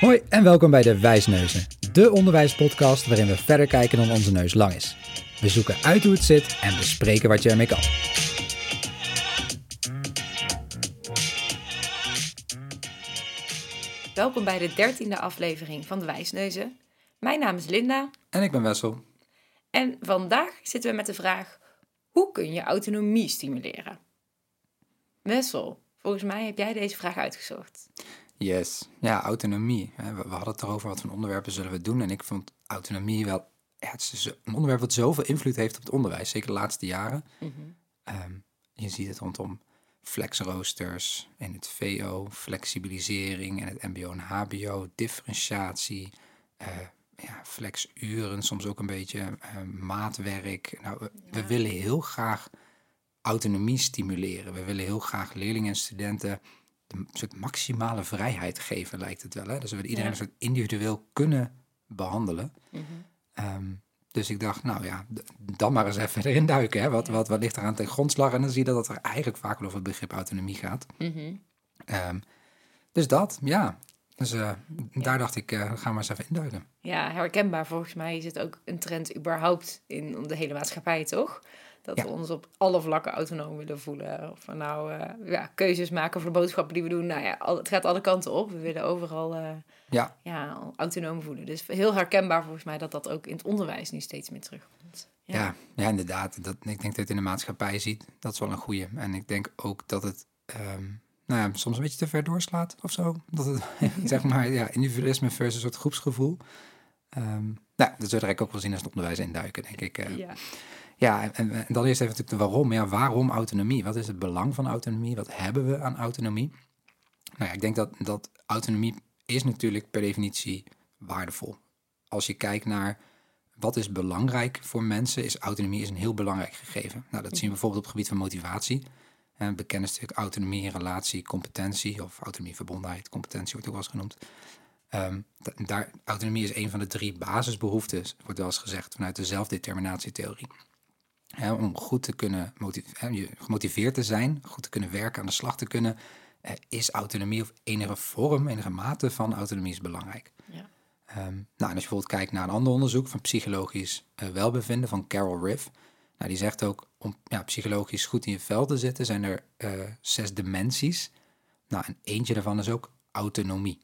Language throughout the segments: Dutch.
Hoi en welkom bij de Wijsneuzen, de onderwijspodcast waarin we verder kijken dan onze neus lang is. We zoeken uit hoe het zit en bespreken wat je ermee kan. Welkom bij de dertiende aflevering van de Wijsneuzen. Mijn naam is Linda En ik ben Wessel. en vandaag zitten we met de vraag: hoe kun je autonomie stimuleren? Wessel, volgens mij heb jij deze vraag uitgezocht. Yes, ja, autonomie. We we hadden het erover wat voor onderwerpen zullen we doen. En ik vond autonomie wel ja, het is zo- een onderwerp wat zoveel invloed heeft op het onderwijs, zeker de laatste jaren. Ehm, je ziet het rondom flexroosters in het VO, flexibilisering en het MBO en HBO, differentiatie, eh, ja, flexuren, soms ook een beetje eh, maatwerk. Nou, we, we willen heel graag autonomie stimuleren. We willen heel graag leerlingen en studenten de een soort maximale vrijheid geven, lijkt het wel. Hè? Dus we willen iedereen Ja. een soort individueel kunnen behandelen. Ehm, dus ik dacht, nou ja, dan maar eens even erin duiken. Hè? Wat, wat, wat ligt eraan ten grondslag? En dan zie je dat het er eigenlijk vaak wel over het begrip autonomie gaat. Ehm, dus dat, ja. Dus eh, daar dacht ik, eh gaan we eens even induiken. Ja, herkenbaar. Volgens mij is het ook een trend überhaupt in de hele maatschappij, toch? Dat Ja. we ons op alle vlakken autonoom willen voelen. Of we nou eh, ja, keuzes maken voor de boodschappen die we doen. Nou ja, al, het gaat alle kanten op. We willen overal eh, Ja, ja, autonoom voelen. Dus heel herkenbaar volgens mij dat dat ook in het onderwijs nu steeds meer terugkomt. ja. ja, inderdaad. Dat, ik denk dat je het in de maatschappij ziet. Dat is wel een goeie. En ik denk ook dat het ehm, nou ja, soms een beetje te ver doorslaat of zo. Dat het, zeg maar, ja, individualisme versus een soort groepsgevoel. Ehm, nou, dat zullen we ook wel zien als het onderwijs induiken, denk ik. eh. Ja. Ja, en, en, en dan eerst even natuurlijk de waarom. Ja, waarom autonomie? Wat is het belang van autonomie? Wat hebben we aan autonomie? Nou ja, ik denk dat, dat autonomie is natuurlijk per definitie waardevol. Als je kijkt naar wat is belangrijk voor mensen, is autonomie is een heel belangrijk gegeven. Nou, dat zien we bijvoorbeeld op het gebied van motivatie. En bekend is natuurlijk autonomie in relatie, competentie, of autonomie, verbondenheid, competentie wordt ook wel eens genoemd. Ehm, da- daar, autonomie is een van de drie basisbehoeftes, wordt wel eens gezegd vanuit de zelfdeterminatietheorie. Hè, om goed te kunnen gemotiveerd te zijn, goed te kunnen werken, aan de slag te kunnen, eh, is autonomie of enige vorm, enige mate van autonomie is belangrijk. Ja. Ehm, nou, en als je bijvoorbeeld kijkt naar een ander onderzoek van psychologisch eh, welbevinden van Carol Riff, nou, die zegt ook om ja, psychologisch goed in je vel te zitten, zijn er eh, zes dimensies. Nou, en eentje daarvan is ook autonomie.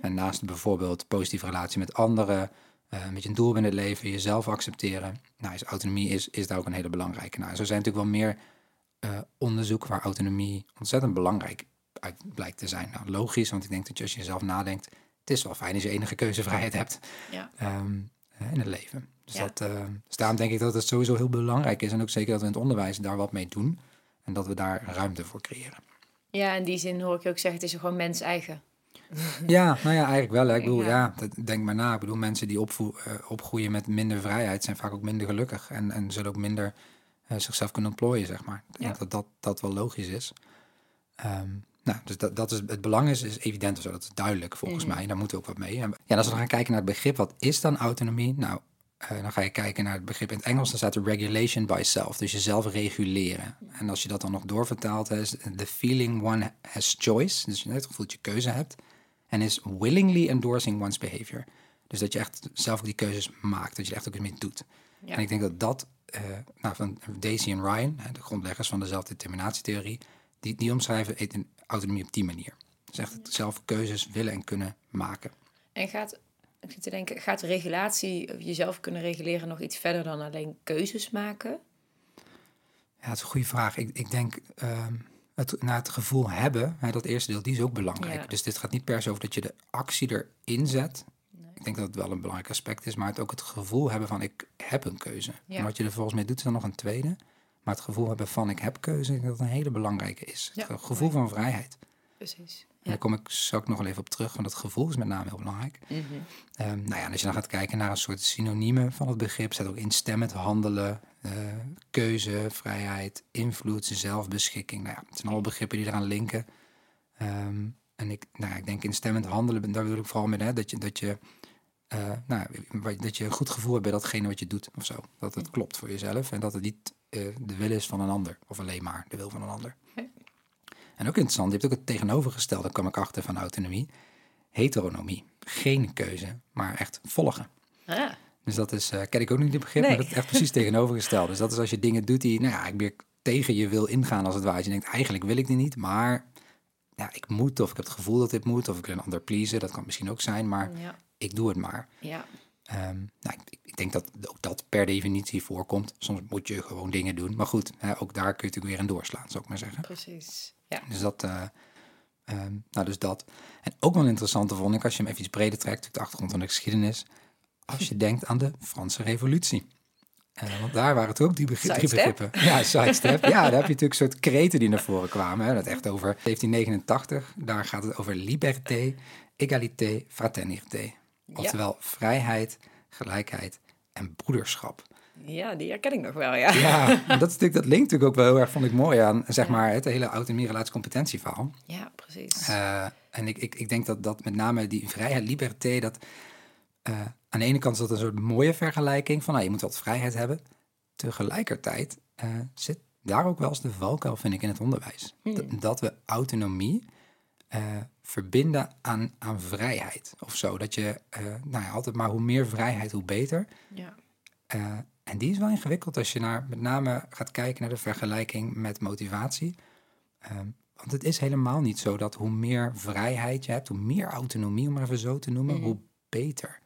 En naast bijvoorbeeld positieve relatie met anderen, eh, met je een doel binnen het leven, jezelf accepteren, nou, is autonomie is, is daar ook een hele belangrijke. Nou, zo zijn natuurlijk wel meer eh onderzoek waar autonomie ontzettend belangrijk uit blijkt te zijn. Nou, logisch, want ik denk dat je als je jezelf nadenkt, het is wel fijn als je enige keuzevrijheid hebt Ja. ehm, eh, in het leven. Dus, Ja. dat, dus daarom denk ik dat het sowieso heel belangrijk is. En ook zeker dat we in het onderwijs daar wat mee doen. En dat we daar ruimte voor creëren. ja, in die zin hoor ik je ook zeggen, het is gewoon mens eigen. Ja, nou ja, eigenlijk wel. Hè. Ik bedoel, Ja. denk maar na. Ik bedoel, mensen die opvoe- eh, opgroeien met minder vrijheid zijn vaak ook minder gelukkig. En, en zullen ook minder eh, zichzelf kunnen ontplooien, zeg maar. Ik denk dat, dat dat wel logisch is. Ehm, nou, dus dat, dat is, het belang is, is evident of zo. Dat is duidelijk volgens mij. Daar moeten we ook wat mee. En ja, als we gaan kijken naar het begrip, wat is dan autonomie? Nou, eh, dan ga je kijken naar het begrip in het Engels. Dan staat er regulation by self. Dus jezelf reguleren. En als je dat dan nog doorvertaalt, is the feeling one has choice. Dus je het gevoel dat je keuze hebt. En is willingly endorsing one's behavior. Dus dat je echt zelf ook die keuzes maakt. Dat je er echt ook iets mee doet. Ja. En ik denk dat dat, eh, nou, van Daisy en Ryan, de grondleggers van de zelfdeterminatietheorie, die, die omschrijven autonomie op die manier. Dus echt het zelf keuzes willen en kunnen maken. En gaat, ik zit te denken, gaat regulatie, of jezelf kunnen reguleren, nog iets verder dan alleen keuzes maken? Ja, dat is een goede vraag. Ik, ik denk ehm, het, naar het gevoel hebben, hè, dat eerste deel, die is ook belangrijk. Ja. Dus dit gaat niet per se over dat je de actie erin zet. Ik denk dat het wel een belangrijk aspect is, maar het ook het gevoel hebben van ik heb een keuze. Ja. En wat je er volgens mij doet, is dan nog een tweede. Maar het gevoel hebben van ik heb keuze, ik denk dat een hele belangrijke is. Het gevoel van vrijheid. Precies. En daar kom ik zo ook nog wel even op terug, want het gevoel is met name heel belangrijk. Mhm. Ehm, nou ja, en als je dan gaat kijken naar een soort synoniemen van het begrip, staat ook instemmend handelen, eh, keuze, vrijheid, invloed, zelfbeschikking. Nou ja, het zijn allemaal begrippen die eraan linken. Ehm, en ik, nou ja, ik denk instemmend handelen, daar bedoel ik vooral mee hè, dat je, dat je, eh, nou, dat je een goed gevoel hebt bij datgene wat je doet of zo. Dat het klopt voor jezelf en dat het niet eh, de wil is van een ander of alleen maar de wil van een ander. En ook interessant, je hebt ook het tegenovergestelde, kwam ik achter van autonomie. heteronomie. Geen keuze, maar echt volgen. Ah, Dus dat is, eh ken ik ook niet het begrip, Nee. maar dat is echt precies tegenovergesteld. Dus dat is als je dingen doet die, nou ja, ik meer tegen je wil ingaan als het ware. Als je denkt, eigenlijk wil ik die niet, maar ja, ik moet, of ik heb het gevoel dat dit moet, of ik wil een ander pleasen, dat kan misschien ook zijn, maar ja, ik doe het maar. ja, Ehm, nou, ik, ik denk dat ook dat per definitie voorkomt. Soms moet je gewoon dingen doen. Maar goed, hè, ook daar kun je natuurlijk weer in doorslaan, zou ik maar zeggen. precies. Ja, Dus dat, ehm, nou dus dat. En ook wel een interessante vond ik, als je hem even iets breder trekt, de achtergrond van de geschiedenis. Als je denkt aan de Franse revolutie. Eh, want daar waren het ook die begri- drie begrippen. Ja, sidestep. ja, daar heb je natuurlijk een soort kreten die naar voren kwamen. Hè. Dat echt over 1789. Daar gaat het over liberté, égalité, fraternité. Oftewel vrijheid, gelijkheid en broederschap. Ja, die herken ik nog wel, ja. Ja, dat, is natuurlijk, dat linkt natuurlijk ook wel heel erg, vond ik mooi aan, zeg Ja. maar, het hele autonomie relatie competentieverhaal. Ja, precies. Eh, en ik, ik, ik denk dat, dat met name die vrijheid, liberté, dat eh, aan de ene kant is dat een soort mooie vergelijking van nou, je moet wat vrijheid hebben. Tegelijkertijd eh, zit daar ook wel eens de valkuil, vind ik, in het onderwijs. Hmm. Dat, dat we autonomie verbinden aan, aan vrijheid of zo. Dat je, nou ja, altijd maar hoe meer vrijheid, hoe beter. ja. En die is wel ingewikkeld als je naar, met name gaat kijken naar de vergelijking met motivatie. Ehm, want het is helemaal niet zo dat hoe meer vrijheid je hebt, hoe meer autonomie, om maar even zo te noemen, Mhm. hoe beter.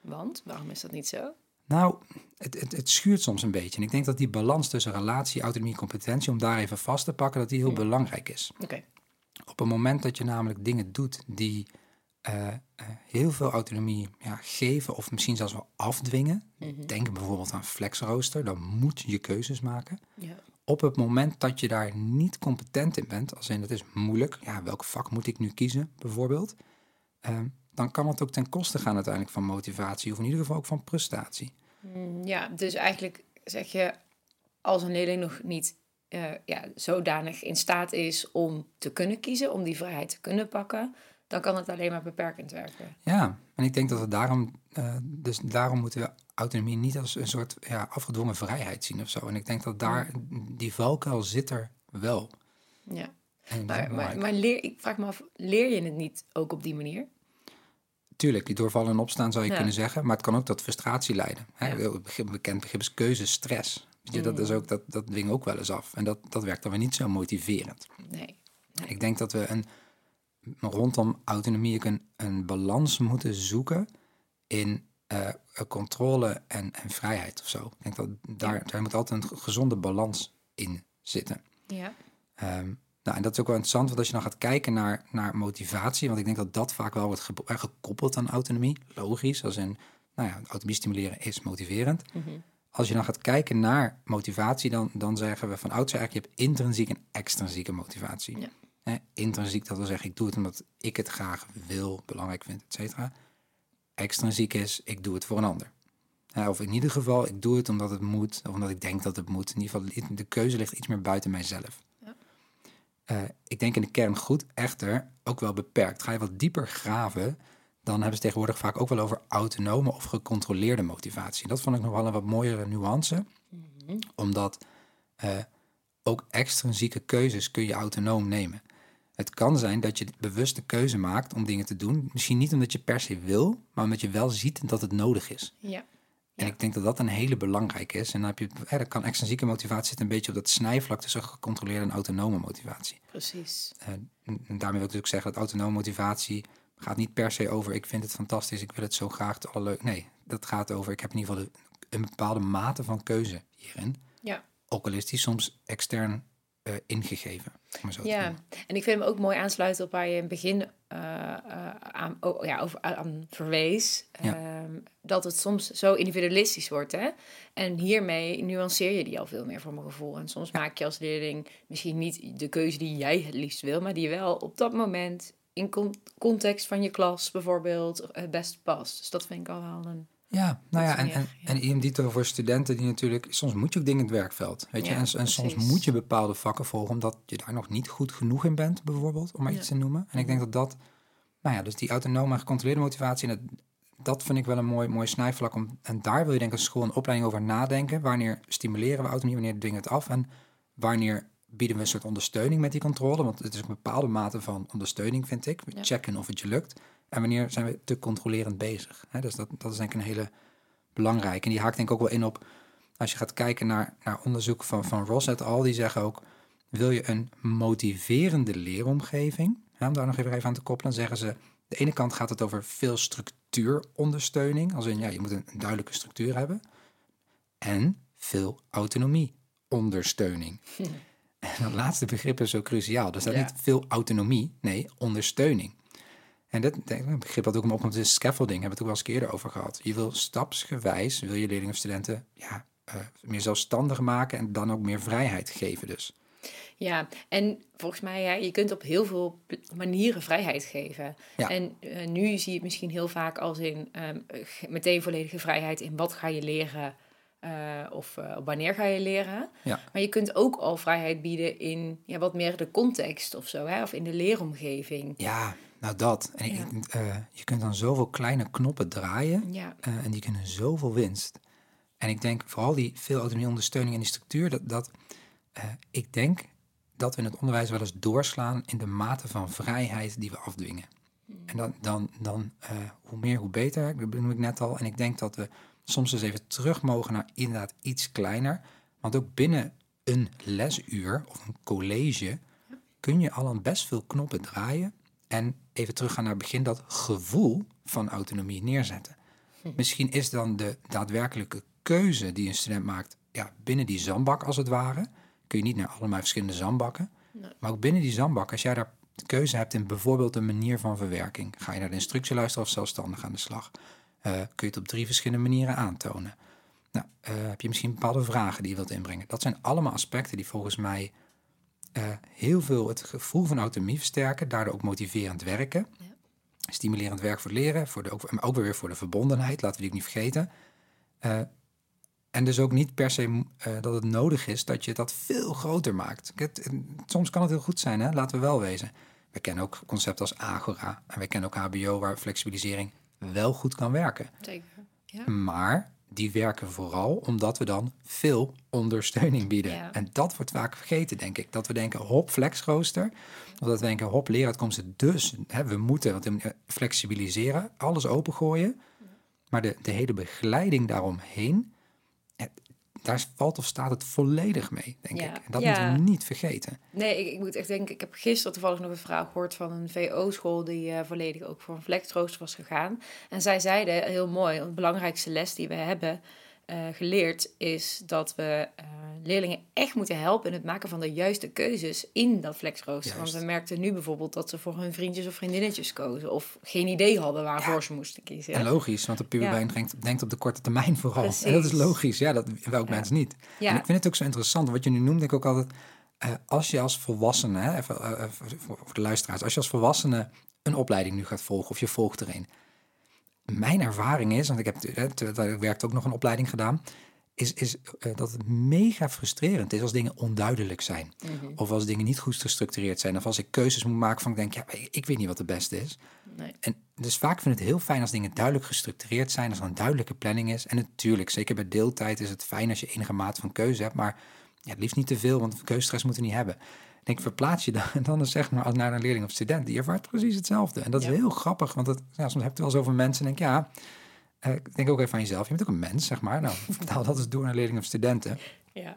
Want, waarom is dat niet zo? Nou, het, het, het schuurt soms een beetje. En ik denk dat die balans tussen relatie, autonomie en competentie, om daar even vast te pakken, dat die heel Mhm. belangrijk is. Oké. Op het moment dat je namelijk dingen doet die eh, eh, heel veel autonomie ja, geven of misschien zelfs wel afdwingen. Mhm. Denk bijvoorbeeld aan flexrooster, dan moet je keuzes maken. Ja. Op het moment dat je daar niet competent in bent, als in het is moeilijk, ja, welk vak moet ik nu kiezen bijvoorbeeld, ehm, dan kan het ook ten koste gaan uiteindelijk van motivatie of in ieder geval ook van prestatie. Mm, Ja, dus eigenlijk zeg je, als een leerling nog niet eh, ja, zodanig in staat is om te kunnen kiezen, om die vrijheid te kunnen pakken, dan kan het alleen maar beperkend werken. Ja, en ik denk dat we daarom, eh, dus daarom moeten we autonomie niet als een soort ja, afgedwongen vrijheid zien of zo. En ik denk dat daar, die valkuil zit er wel. Ja. Maar, maar, leer, ik vraag me af, leer je het niet ook op die manier? Tuurlijk, die doorvallen en opstaan zou je Ja. kunnen zeggen, maar het kan ook tot frustratie leiden. Hè? Ja. Bekend begrip is keuzestress. Weet je, dat, is ook, dat, dat dwing ook wel eens af. En dat, dat werkt dan weer niet zo motiverend. Nee. Ik denk dat we een, rondom autonomie een, een balans moeten zoeken in eh, controle en, en vrijheid of zo. Ik denk dat daar, daar moet altijd een gezonde balans in zitten. Ja. Ehm, nou, en dat is ook wel interessant, want als je dan gaat kijken naar, naar motivatie, want ik denk dat dat vaak wel wordt ge- eh, gekoppeld aan autonomie, logisch, als in, nou ja, autonomie stimuleren is motiverend. Mhm. Als je dan gaat kijken naar motivatie, dan, dan zeggen we van oudsher eigenlijk, je hebt intrinsiek en extrinsieke motivatie. Ja. Hè, intrinsiek, dat wil zeggen, ik doe het omdat ik het graag wil, belangrijk vind, et cetera. Extrinsiek is, ik doe het voor een ander. Hè, of in ieder geval, ik doe het omdat het moet, of omdat ik denk dat het moet. In ieder geval, de keuze ligt iets meer buiten mijzelf. Ja. Eh, ik denk in de kern goed, echter ook wel beperkt. Ga je wat dieper graven, dan hebben ze tegenwoordig vaak ook wel over autonome of gecontroleerde motivatie. Dat vond ik nog wel een wat mooiere nuance, Mhm. omdat eh, ook extrinsieke keuzes kun je autonoom nemen. Het kan zijn dat je bewust de keuze maakt om dingen te doen. Misschien niet omdat je per se wil, maar omdat je wel ziet dat het nodig is. Ja. En Ja. ik denk dat dat een hele belangrijke is. En dan, heb je, eh, dan kan extrinsieke motivatie zitten een beetje op dat snijvlak tussen gecontroleerde en autonome motivatie. Precies. Eh, en en daarmee wil ik natuurlijk zeggen dat autonome motivatie gaat niet per se over ik vind het fantastisch, ik wil het zo graag, het allerleuk. Nee, dat gaat over ik heb in ieder geval de- een bepaalde mate van keuze hierin. Ja. Ook al is die soms extern eh, ingegeven. Ja, en ik vind hem ook mooi aansluiten op waar je in het begin eh, eh, aan, oh, ja, over, aan verwees. Ja. Ehm, dat het soms zo individualistisch wordt. Hè? En hiermee nuanceer je die al veel meer voor mijn gevoel. En soms maak je als leerling misschien niet de keuze die jij het liefst wil, maar die wel op dat moment in con- context van je klas bijvoorbeeld het best past. Dus dat vind ik al wel een. Ja, nou ja, en, en, en idem dito voor studenten die natuurlijk... Soms moet je ook dingen in het werkveld, weet je. Ja, en, en soms moet je bepaalde vakken volgen... omdat je daar nog niet goed genoeg in bent, bijvoorbeeld. Om maar Ja. iets te noemen. En ik denk dat dat... Nou ja, dus die autonome en gecontroleerde motivatie... En dat, dat vind ik wel een mooi, mooi snijvlak. Om, en daar wil je denk ik als school een opleiding over nadenken. Wanneer stimuleren we autonomie, wanneer dwingen we het af... en wanneer bieden we een soort ondersteuning met die controle. Want het is een bepaalde mate van ondersteuning, vind ik. Ja. Checken of het je lukt. En wanneer zijn we te controlerend bezig. Dus dat, dat is denk ik een hele belangrijke. En die haakt denk ik ook wel in op, als je gaat kijken naar, naar onderzoek van, van Ross et al, die zeggen ook, wil je een motiverende leeromgeving, hè, om daar nog even, aan te koppelen, zeggen ze, de ene kant gaat het over veel structuurondersteuning, als in, ja, je moet een, een duidelijke structuur hebben, en veel autonomieondersteuning. En dat laatste begrip is zo cruciaal. Dus dat Ja. niet veel autonomie, nee, ondersteuning. En dat denk ik, een begrip dat ook opkomt is scaffolding. Hebben we het ook wel eens eerder over gehad. Je wil stapsgewijs, wil je leerlingen of studenten ja, eh, meer zelfstandig maken en dan ook meer vrijheid geven dus. Ja, en volgens mij, ja, je kunt op heel veel manieren vrijheid geven. Ja. En eh, nu zie je het misschien heel vaak als in ehm, meteen volledige vrijheid in wat ga je leren eh, of wanneer ga je leren. Ja. Maar je kunt ook al vrijheid bieden in ja, wat meer de context of zo, hè? of in de leeromgeving. Ja, nou dat. En ik- Ja. ik- eh, je kunt dan zoveel kleine knoppen draaien Ja, eh, en die kunnen zoveel winst. En ik denk vooral die veel autonomie ondersteuning en die structuur, dat, dat eh, ik denk dat we in het onderwijs wel eens doorslaan in de mate van vrijheid die we afdwingen. En dan, dan, dan hoe meer, hoe beter, dat benoem ik net al. En ik denk dat we soms eens even terug mogen naar inderdaad iets kleiner. Want ook binnen een lesuur of een college kun je al aan best veel knoppen draaien. En even teruggaan naar het begin, dat gevoel van autonomie neerzetten. Misschien is dan de daadwerkelijke keuze die een student maakt ja, binnen die zandbak als het ware. Kun je niet naar allemaal verschillende zandbakken. Nee. Maar ook binnen die zandbak, als jij daar keuze hebt in bijvoorbeeld een manier van verwerking. Ga je naar de instructie luisteren of zelfstandig aan de slag? Eh, kun je het op drie verschillende manieren aantonen? Nou, eh, heb je misschien bepaalde vragen die je wilt inbrengen? Dat zijn allemaal aspecten die volgens mij eh, heel veel het gevoel van autonomie versterken. Daardoor ook motiverend werken. Ja. Stimulerend werk voor het leren. Voor de, ook, maar ook weer voor de verbondenheid, laten we die ook niet vergeten. Eh, en dus ook niet per se eh, dat het nodig is dat je dat veel groter maakt. Het, het- soms kan het heel goed zijn, hè? laten we wel wezen. We kennen ook concepten als Agora. En we kennen ook HBO waar flexibilisering wel goed kan werken. zeker. Ja. Maar die werken vooral omdat we dan veel ondersteuning bieden. Ja. En dat wordt vaak vergeten, denk ik. Dat we denken, hop, flexrooster. Of dat we denken, hop, leeruitkomsten. Dus hè, we moeten want we moeten flexibiliseren, alles opengooien. Maar de, de hele begeleiding daaromheen, eh, daar valt of staat het volledig mee, denk Ja. ik. En dat Ja. moeten we niet vergeten. Nee, ik, ik moet echt denken, ik heb gisteren toevallig nog een vraag gehoord van een VO-school die eh, volledig ook voor een flexrooster was gegaan. En zij zeiden heel mooi, de belangrijkste les die we hebben eh, geleerd is dat we eh, leerlingen echt moeten helpen in het maken van de juiste keuzes in dat flexrooster. Want we merkten nu bijvoorbeeld dat ze voor hun vriendjes of vriendinnetjes kozen of geen idee hadden waarvoor ze moesten kiezen. En logisch, want de puberbrein Ja. denkt, op de korte termijn vooral. En dat is logisch, ja, dat welk Ja. mens niet. Ja. En ik vind het ook zo interessant, wat je nu noemt, denk ik ook altijd, eh, als je als volwassene, hè, even, voor, de luisteraars, als je als volwassene een opleiding nu gaat volgen of je volgt er een. Mijn ervaring is, want ik heb terwijl ik werkte ook nog een opleiding gedaan, is, is eh, dat het mega frustrerend is als dingen onduidelijk zijn. Mhm. Of als dingen niet goed gestructureerd zijn. Of als ik keuzes moet maken van ik denk, ja, ik- ik weet niet wat de beste is. Nee. En dus vaak vind ik het heel fijn als dingen duidelijk gestructureerd zijn, als er een duidelijke planning is. En natuurlijk, zeker bij deeltijd is het fijn als je enige maat van keuze hebt, maar ja, het liefst niet te veel, want keuzestress moeten we niet hebben. Ik denk, verplaats je dan, en dan is zeg maar naar een leerling of student, die ervaart precies hetzelfde. En dat is heel grappig, want het, ja, soms heb je wel over mensen en denk ja, eh, denk ook even aan jezelf. Je bent ook een mens, zeg maar. Nou, vertaal dat eens door naar leerlingen of studenten. Ja.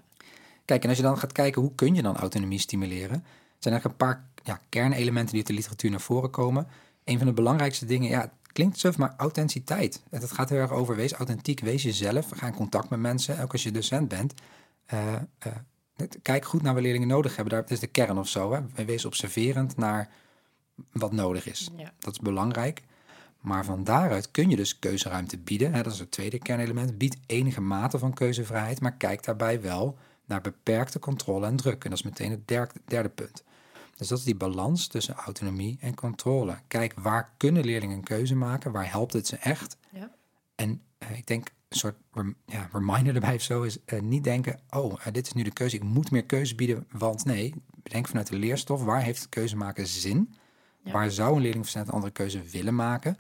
Kijk, en als je dan gaat kijken hoe kun je dan autonomie stimuleren, zijn er een paar ja, kernelementen die uit de literatuur naar voren komen. Een van de belangrijkste dingen, ja, het klinkt suf, maar authenticiteit. En Het gaat heel erg over, wees authentiek, wees jezelf. Ga in contact met mensen, ook als je docent bent. Eh, eh, kijk goed naar wat leerlingen nodig hebben. Daar, dat is de kern of zo. Hè. Wees observerend naar wat nodig is. Ja. Dat is belangrijk. Maar van daaruit kun je dus keuzeruimte bieden. Hè, dat is het tweede kernelement. Bied enige mate van keuzevrijheid, maar kijk daarbij wel naar beperkte controle en druk. En dat is meteen het der- derde punt. Dus dat is die balans tussen autonomie en controle. Kijk, waar kunnen leerlingen een keuze maken? Waar helpt het ze echt? Ja. En eh, ik denk soort rem- ja, reminder erbij of zo is eh, niet denken... oh, eh, dit is nu de keuze, ik moet meer keuze bieden. Want nee, bedenk vanuit de leerstof, waar heeft het keuze maken zin? Ja. Waar zou een leerling of student een andere keuze willen maken?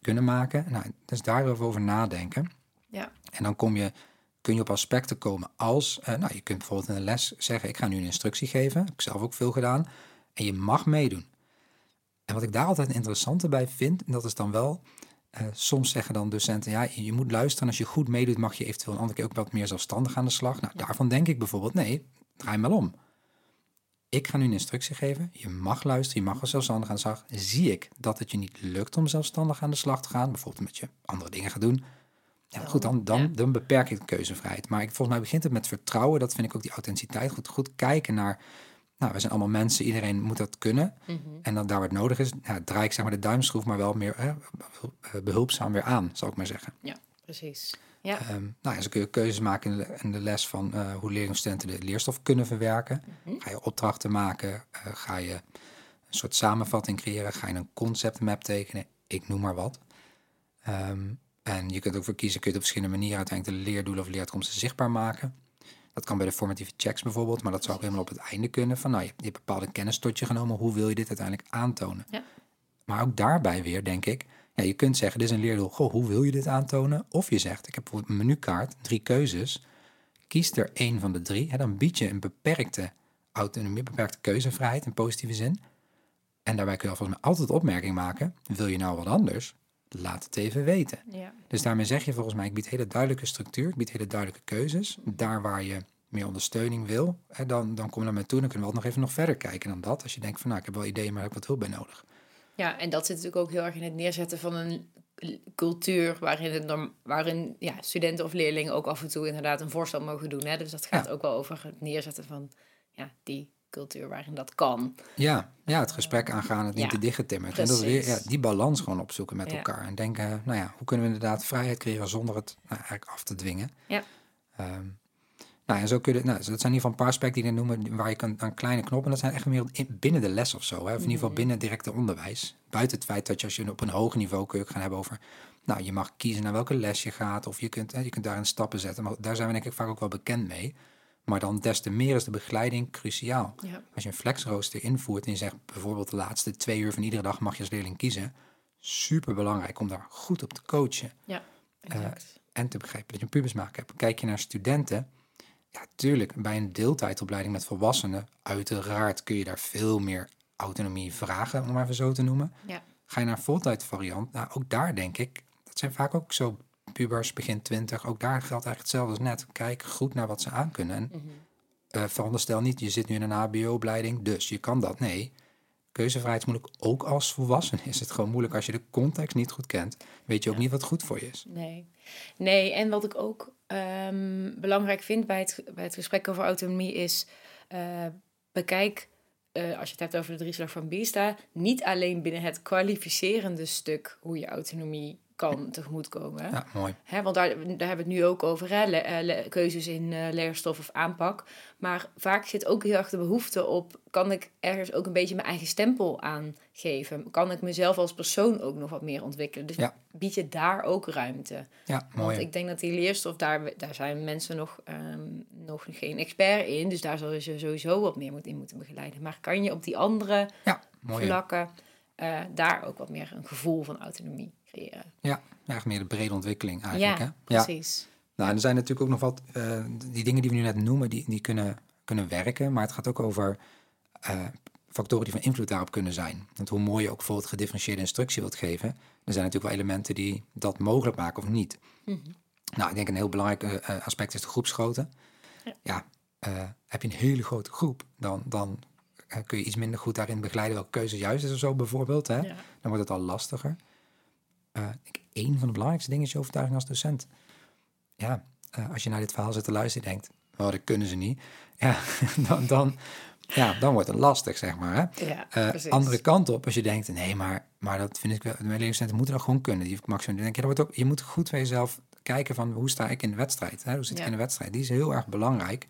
Kunnen maken? Nou, dus daarover over nadenken. Ja. En dan kom je, kun je op aspecten komen als... eh, nou, je kunt bijvoorbeeld in een les zeggen... ik ga nu een instructie geven. heb ik zelf ook veel gedaan. En je mag meedoen. En wat ik daar altijd interessante bij vind, en dat is dan wel, eh, soms zeggen dan docenten, ja, je moet luisteren. Als je goed meedoet, mag je eventueel een andere keer ook wat meer zelfstandig aan de slag. Nou, daarvan denk ik bijvoorbeeld, nee, draai maar om. Ik ga nu een instructie geven. Je mag luisteren, je mag wel zelfstandig aan de slag. Zie ik dat het je niet lukt om zelfstandig aan de slag te gaan, bijvoorbeeld met je andere dingen gaat doen. Ja, goed, dan, dan, dan beperk ik de keuzevrijheid. Maar ik, volgens mij begint het met vertrouwen. Dat vind ik ook die authenticiteit. Goed, goed kijken naar nou, we zijn allemaal mensen, iedereen moet dat kunnen. En dan daar waar het nodig is, ja, draai ik zeg maar de duimschroef, maar wel meer eh, behulpzaam weer aan, zal ik maar zeggen. Ja, precies. Ja. Um, nou, zo kun je keuzes maken in de, in de les van uh, hoe leerlingstudenten de leerstof kunnen verwerken. Ga je opdrachten maken, uh, ga je een soort samenvatting creëren, ga je een conceptmap tekenen, ik noem maar wat. Um, en je kunt ook voor kiezen, kun je op verschillende manieren uiteindelijk de leerdoelen of leerkomsten zichtbaar maken. Dat kan bij de formatieve checks bijvoorbeeld, maar dat zou ook helemaal op het einde kunnen. Van nou, je, hebt bepaalde kennis tot je genomen, hoe wil je dit uiteindelijk aantonen? Ja. Maar ook daarbij weer, denk ik, ja, je kunt zeggen, dit is een leerdoel, goh, hoe wil je dit aantonen? Of je zegt, ik heb bijvoorbeeld een menukaart, drie keuzes, kies er één van de drie. Hè, dan bied je een beperkte autonomie, beperkte keuzevrijheid in positieve zin. En daarbij kun je volgens mij altijd opmerking maken, wil je nou wat anders? Laat het even weten. Ja. Dus daarmee zeg je volgens mij, ik bied hele duidelijke structuur, ik bied hele duidelijke keuzes. Daar waar je meer ondersteuning wil, hè, dan, dan kom je naar mij toe dan kunnen we nog even nog verder kijken dan dat. Als je denkt van, nou, ik heb wel ideeën, maar ik heb wat hulp bij nodig. Ja, en dat zit natuurlijk ook heel erg in het neerzetten van een cultuur waarin, het waarin ja, studenten of leerlingen ook af en toe inderdaad een voorstel mogen doen. Hè? Dus dat gaat ook wel over het neerzetten van ja, die cultuur waarin dat kan. Ja, ja het gesprek aangaan, het niet te dichtgetimmerd. En dat weer ja, die balans gewoon opzoeken met elkaar. En denken, nou ja, hoe kunnen we inderdaad vrijheid creëren zonder het nou, eigenlijk af te dwingen. Ja. Um, nou, en zo kun je, nou, dat zijn in ieder geval een paar aspecten die je noemen, waar je kan aan kleine knoppen, dat zijn echt meer binnen de les of zo, hè, of in ieder geval mhm. binnen directe onderwijs. Buiten het feit dat je als je op een hoger niveau kun je gaan hebben over, nou, je mag kiezen naar welke les je gaat, of je kunt, hè, je kunt daarin stappen zetten, maar daar zijn we denk ik vaak ook wel bekend mee. Maar dan des te meer is de begeleiding cruciaal. Als je een flexrooster invoert en je zegt bijvoorbeeld de laatste twee uur van iedere dag mag je als leerling kiezen. Super belangrijk om daar goed op te coachen. Ja, uh, en te begrijpen dat je een pubismaak hebt. Kijk je naar studenten. Ja, tuurlijk, bij een deeltijdopleiding met volwassenen, uiteraard kun je daar veel meer autonomie vragen, om maar even zo te noemen. Ja. Ga je naar een voltijdvariant, nou ook daar denk ik, dat zijn vaak ook zo pubers, begin twintig, ook daar geldt eigenlijk hetzelfde als net. Kijk goed naar wat ze aankunnen. En mm veronderstel niet, je zit nu in een HBO-opleiding, dus je kan dat. Nee, keuzevrijheid is moeilijk. Ook als volwassene is het gewoon moeilijk als je de context niet goed kent. Weet je ook niet wat goed voor je is. Nee, nee en wat ik ook ehm, belangrijk vind bij het, bij het gesprek over autonomie is... Uh, bekijk uh, als je het hebt over de drieslag van Bista, niet alleen binnen het kwalificerende stuk hoe je autonomie kan tegemoetkomen. Ja, mooi. Hè, want daar, daar hebben we het nu ook over, hè, eh, keuzes in uh, leerstof of aanpak. Maar vaak zit ook heel erg de behoefte op, kan ik ergens ook een beetje mijn eigen stempel aangeven? Kan ik mezelf als persoon ook nog wat meer ontwikkelen? Dus ja. bied je daar ook ruimte. Ja, mooi. Want ik denk dat die leerstof, daar, daar zijn mensen nog, um, nog geen expert in. Dus daar zal je sowieso wat meer in moeten begeleiden. Maar kan je op die andere ja, vlakken uh, daar ook wat meer een gevoel van autonomie creëren. Ja, eigenlijk meer de brede ontwikkeling eigenlijk. Ja, hè? precies. Nou, er zijn natuurlijk ook nog wat, uh, die dingen die we nu net noemen, die, die kunnen, kunnen werken. Maar het gaat ook over uh, factoren die van invloed daarop kunnen zijn. Want hoe mooi je ook bijvoorbeeld gedifferentieerde instructie wilt geven, er zijn natuurlijk wel elementen die dat mogelijk maken of niet. Mm -hmm. Nou, ik denk een heel belangrijk aspect is de groepsgrootte. Ja, ja heb je een hele grote groep, dan, dan kun je iets minder goed daarin begeleiden welke keuze juist is of zo bijvoorbeeld. Hè? Dan wordt het al lastiger. Uh, ik, een van de belangrijkste dingen is je overtuiging als docent. Ja, uh, als je naar dit verhaal zit te luisteren en denkt, oh, dat kunnen ze niet. Ja, dan, dan, ja, dan wordt het lastig, zeg maar. Hè? Ja, uh, andere kant op, als je denkt, nee, maar, maar dat vind ik wel, de leerlingstudenten moeten dat gewoon kunnen. Die maximum, denk je, dat wordt ook, je moet goed voor jezelf kijken van, hoe sta ik in de wedstrijd? Hè? Hoe zit ik in de wedstrijd? Die is heel erg belangrijk.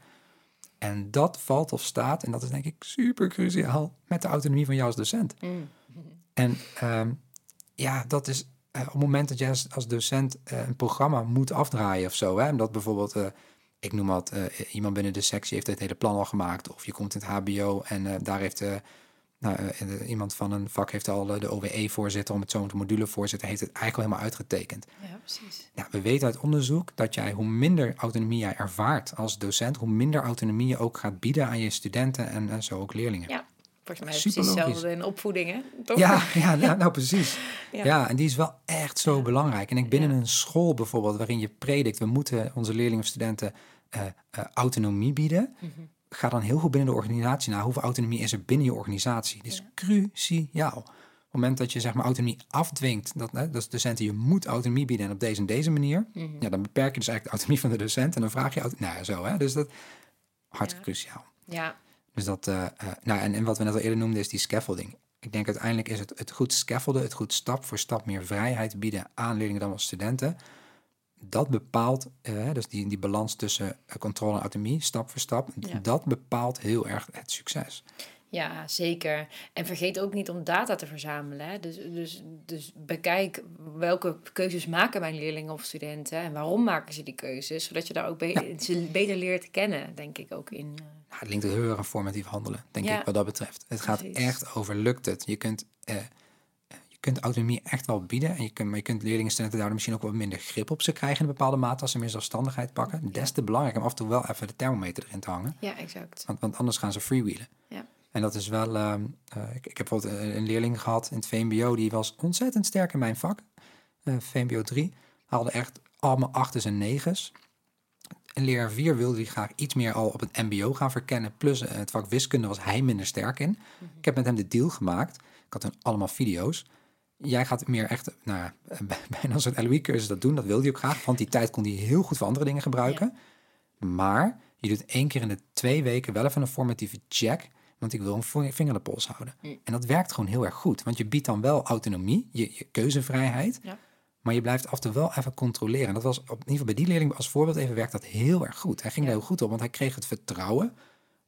En dat valt of staat, en dat is denk ik super cruciaal, met de autonomie van jou als docent. Mm. En um, ja, dat is uh, op het moment dat je als, docent uh, een programma moet afdraaien of zo. Hè, omdat bijvoorbeeld, uh, ik noem wat, iemand binnen de sectie heeft het hele plan al gemaakt. Of je komt in het HBO en daar heeft nou, iemand van een vak heeft al de OWE-voorzitter, om het zo te module-voorzitter, heeft het eigenlijk al helemaal uitgetekend. Ja, precies. Nou, we weten uit onderzoek dat jij, hoe minder autonomie jij ervaart als docent, hoe minder autonomie je ook gaat bieden aan je studenten en, en zo ook leerlingen. Ja, Volgens mij precies hetzelfde in opvoeding, hè? Toch? Ja, ja nou, nou precies. Ja. Ja. en die is wel echt zo belangrijk. En ik binnen een school bijvoorbeeld, waarin je predikt, we moeten onze leerlingen of studenten eh, eh, autonomie bieden. Mhm. Ga dan heel goed binnen de organisatie naar hoeveel autonomie is er binnen je organisatie. Dit is cruciaal. Op het moment dat je zeg maar autonomie afdwingt, dat, hè, dat docenten, je moet autonomie bieden en op deze en deze manier, Mhm. ja, dan beperk je dus eigenlijk de autonomie van de docent en dan vraag je, nou ja, zo hè. Dus dat hartstikke cruciaal. Ja, Dus dat, eh, eh, nou, en, en wat we net al eerder noemden, is die scaffolding. Ik denk uiteindelijk is het, het goed scaffolden, het goed stap voor stap meer vrijheid bieden aan leerlingen dan als studenten. Dat bepaalt, eh, dus die, die balans tussen controle en autonomie, stap voor stap, Ja. dat bepaalt heel erg het succes. Ja, zeker. En vergeet ook niet om data te verzamelen. Hè? Dus, dus, dus bekijk welke keuzes maken mijn leerlingen of studenten en waarom maken ze die keuzes, zodat je daar ook be- ze beter leert kennen, denk ik ook in. eh, Nou, het linkt heel erg aan formatief handelen, denk Ja. ik, wat dat betreft. Het gaat Precies. echt over lukt het. Je kunt, eh, je kunt autonomie echt wel bieden, en je kunt, maar je kunt leerlingen en studenten daardoor misschien ook wat minder grip op ze krijgen in een bepaalde mate als ze meer zelfstandigheid pakken. Des te belangrijk om af en toe wel even de thermometer erin te hangen. Ja, exact. Want, want anders gaan ze freewheelen. Ja. En dat is wel. ehm, eh, ik, ik heb bijvoorbeeld een, een leerling gehad in het VMBO, die was ontzettend sterk in mijn vak. Eh, VMBO 3. Haalde echt allemaal achters en negens. En leraar 4 wilde die graag iets meer al op het MBO gaan verkennen. Plus eh, het vak wiskunde was hij minder sterk in. Ik heb met hem de deal gemaakt. Ik had toen allemaal video's. Jij gaat meer echt, nou ja, eh, bijna een soort LOE-cursus dat doen. Dat wilde hij ook graag. Want die tijd kon hij heel goed voor andere dingen gebruiken. Maar je doet één keer in de twee weken wel even een formatieve check. Want ik wil een vinger aan de pols houden. Mm. En dat werkt gewoon heel erg goed. Want je biedt dan wel autonomie, je, je keuzevrijheid. Ja. Maar je blijft af en toe wel even controleren. En dat was op in ieder geval bij die leerling als voorbeeld even werkt dat heel erg goed. Hij ging Ja. er heel goed op, want hij kreeg het vertrouwen.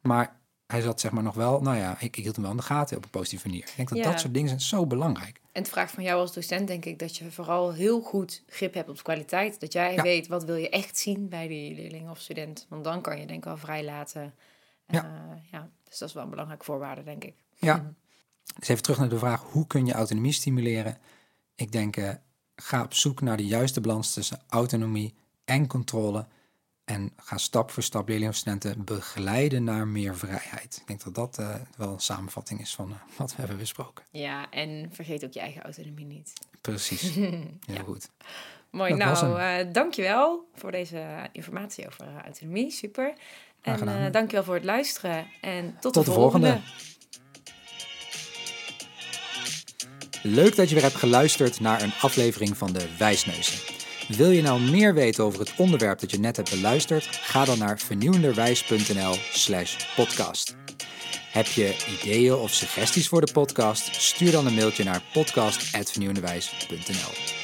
Maar hij zat zeg maar nog wel, nou ja, ik, ik hield hem wel in de gaten op een positieve manier. Ik denk dat Ja. dat soort dingen zijn zo belangrijk. En het vraagt van jou als docent, denk ik, dat je vooral heel goed grip hebt op de kwaliteit. Dat jij Ja. weet wat wil je echt zien bij die leerling of student. Want dan kan je denk ik wel vrij laten. Ja. Eh, ja. Dus dat is wel een belangrijke voorwaarde, denk ik. Ja. Dus even terug naar de vraag, hoe kun je autonomie stimuleren? Ik denk, eh, ga op zoek naar de juiste balans tussen autonomie en controle. En ga stap voor stap leerlingen of studenten begeleiden naar meer vrijheid. Ik denk dat dat eh, wel een samenvatting is van eh, wat we hebben besproken. Ja, en vergeet ook je eigen autonomie niet. Precies, heel goed. Mooi, Dat nou, eh dankjewel voor deze informatie over autonomie. Super. En eh dankjewel voor het luisteren. En tot, Tot de de volgende. volgende. Leuk dat je weer hebt geluisterd naar een aflevering van de Wijsneuzen. Wil je nou meer weten over het onderwerp dat je net hebt beluisterd? Ga dan naar vernieuwenderwijs.nl slash podcast. Heb je ideeën of suggesties voor de podcast? Stuur dan een mailtje naar podcast.vernieuwenderwijs.nl